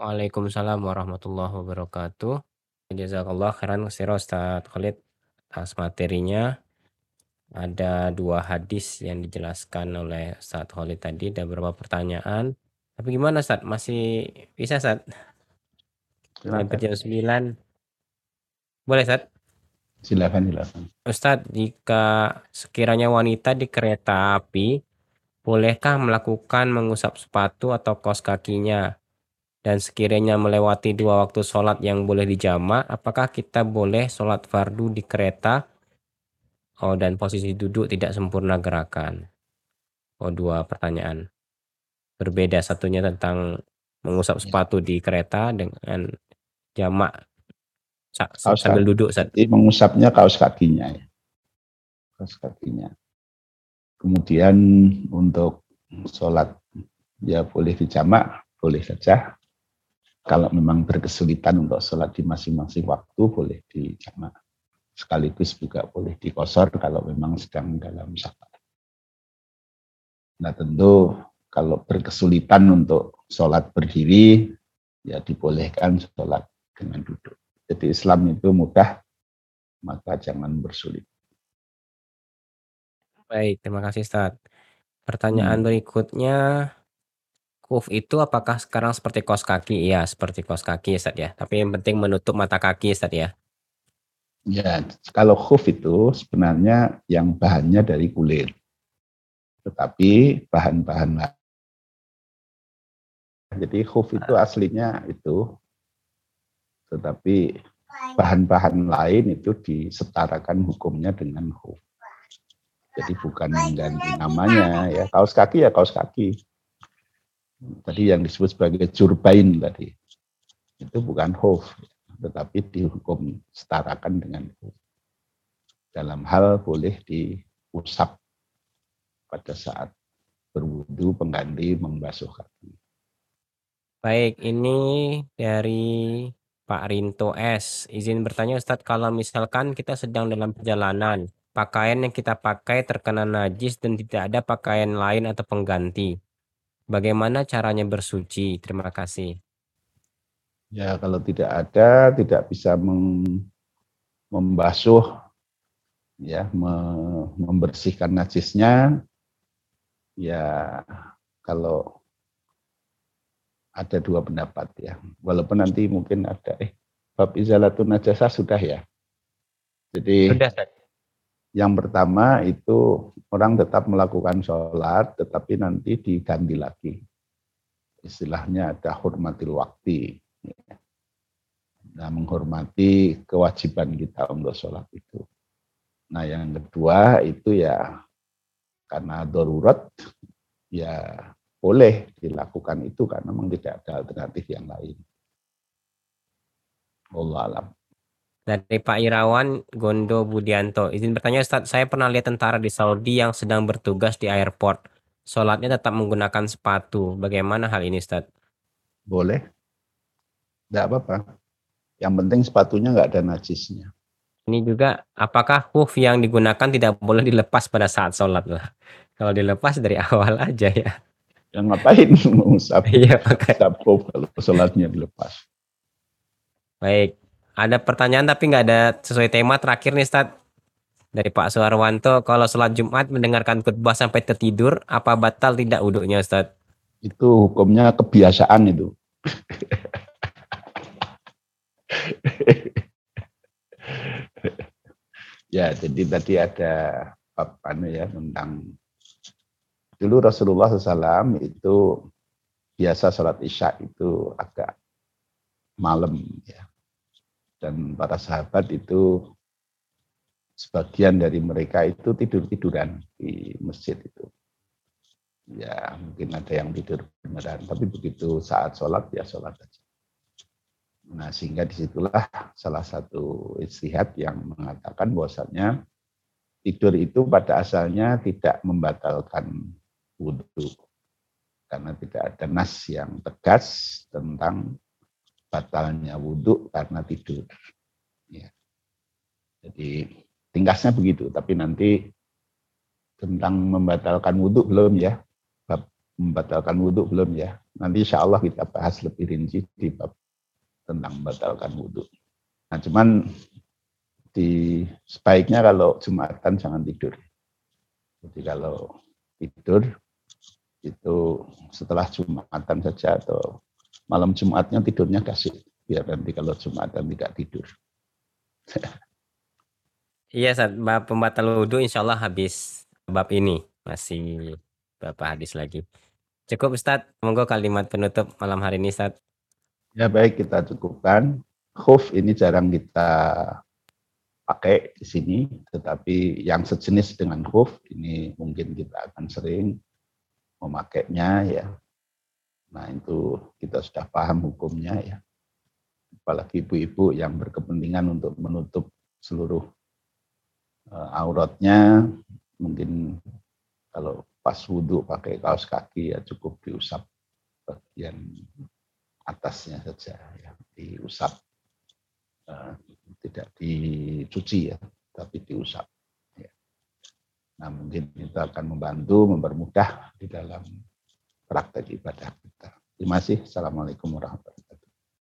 Waalaikumsalam warahmatullahi wabarakatuh. Jazakallah khairan katsira Ustaz Khalid atas materinya. Ada dua hadis yang dijelaskan oleh Ustaz Khalid tadi, ada beberapa pertanyaan. Tapi gimana Ustaz? Masih bisa Ustaz? Sampai jam 9. Boleh Ustaz? Silakan, silakan. Ustadz, jika sekiranya wanita di kereta api, bolehkah melakukan mengusap sepatu atau kaos kakinya? Dan sekiranya melewati dua waktu sholat yang boleh dijamak, apakah kita boleh sholat fardu di kereta? Oh, dan posisi duduk tidak sempurna gerakan. Oh, dua pertanyaan. Berbeda satunya tentang mengusap Ya. sepatu di kereta dengan jamak sa- Kaos sambil duduk. Jadi mengusapnya kaos kakinya ya. Kaos kakinya. Kemudian untuk sholat ya boleh dijamak, boleh saja. Kalau memang berkesulitan untuk sholat di masing-masing waktu boleh dijamak. Sekaligus juga boleh dikosor kalau memang sedang dalam safar. Nah tentu kalau berkesulitan untuk sholat berdiri, ya dibolehkan sholat dengan duduk. Jadi Islam itu mudah, maka jangan bersulit. Baik, terima kasih Ustaz. Pertanyaan Hmm. berikutnya, kuf itu apakah sekarang seperti kaos kaki? Iya, seperti kaos kaki Ustaz ya. Tapi yang penting menutup mata kaki Ustaz ya. Ya, kalau khuf itu sebenarnya yang bahannya dari kulit. Tetapi bahan-bahan lain. Jadi khuf itu aslinya itu, tetapi bahan-bahan lain itu disetarakan hukumnya dengan khuf. Jadi bukan mengganti namanya ya. Kaos kaki ya kaos kaki. Tadi yang disebut sebagai jurbain tadi. Itu bukan khuf, tetapi dihukum setarakan dengan khuf. Dalam hal boleh diusap pada saat berwudu pengganti membasuh kaki. Baik, ini dari Pak Rinto S. Izin bertanya Ustadz, kalau misalkan kita sedang dalam perjalanan, pakaian yang kita pakai terkena najis dan tidak ada pakaian lain atau pengganti. Bagaimana caranya bersuci? Terima kasih. Ya kalau tidak ada, tidak bisa mem- membasuh, ya me- membersihkan najisnya, ya kalau ada dua pendapat ya. Walaupun nanti mungkin ada eh bab izalatun najasah sudah ya. Jadi Sudah. Yang pertama itu orang tetap melakukan sholat, tetapi nanti diganti lagi. Istilahnya ada hormatil waktu. Nah, menghormati kewajiban kita untuk sholat itu. Nah, yang kedua itu ya karena darurat, ya boleh dilakukan itu karena memang tidak ada alternatif yang lain. Allah alam. Dari Pak Irawan Gondo Budianto. Izin bertanya Ustadz, saya pernah lihat tentara di Saudi yang sedang bertugas di airport. Sholatnya tetap menggunakan sepatu. Bagaimana hal ini Ustadz? Boleh. Tidak apa-apa. Yang penting sepatunya nggak ada najisnya. Ini juga apakah huf yang digunakan tidak boleh dilepas pada saat sholat lah? Kalau dilepas dari awal aja ya. Yang ngapain mengusap Iya, makanya. usap huf kalau sholatnya dilepas. Baik. Ada pertanyaan tapi nggak ada sesuai tema terakhir nih Ustadz. Dari Pak Suharwanto, kalau sholat Jumat mendengarkan khutbah sampai tertidur, apa batal tidak wudhunya Ustadz? Itu hukumnya kebiasaan itu. ya, jadi tadi ada bab anu ya tentang dulu Rasulullah SAW itu biasa sholat isya itu agak malam ya. Dan para sahabat itu sebagian dari mereka itu tidur-tiduran di masjid itu. Ya mungkin ada yang tidur beneran, tapi begitu saat sholat ya sholat aja. Nah sehingga di situlah salah satu istihad yang mengatakan bahwasannya tidur itu pada asalnya tidak membatalkan wudhu. Karena tidak ada nas yang tegas tentang batalnya wudhu karena tidur. Ya. Jadi tingkasnya begitu, tapi nanti tentang membatalkan wudhu belum ya. Bab membatalkan wudhu belum ya? Nanti insya Allah kita bahas lebih rinci di bab tentang membatalkan wudhu. Nah cuman di sebaiknya kalau Jumatan jangan tidur. Jadi kalau tidur itu setelah Jumatan saja atau malam Jumatnya tidurnya kasih biar nanti kalau Jumatan tidak tidur. Iya, saat bab pembatal wudhu insya Allah habis bab ini. Masih beberapa hadis lagi. Cukup Ustadz, monggo kalimat penutup malam hari ini Ustadz. Ya baik, kita cukupkan. Khuf ini jarang kita pakai di sini, tetapi yang sejenis dengan khuf ini mungkin kita akan sering memakainya ya. Nah itu kita sudah paham hukumnya ya. Apalagi ibu-ibu yang berkepentingan untuk menutup seluruh uh, auratnya, mungkin kalau pas wudhu pakai kaos kaki ya cukup diusap bagian atasnya saja ya diusap uh, tidak dicuci ya tapi diusap ya. nah mungkin itu akan membantu mempermudah di dalam praktek ibadah terima kasih. Assalamualaikum warahmatullahi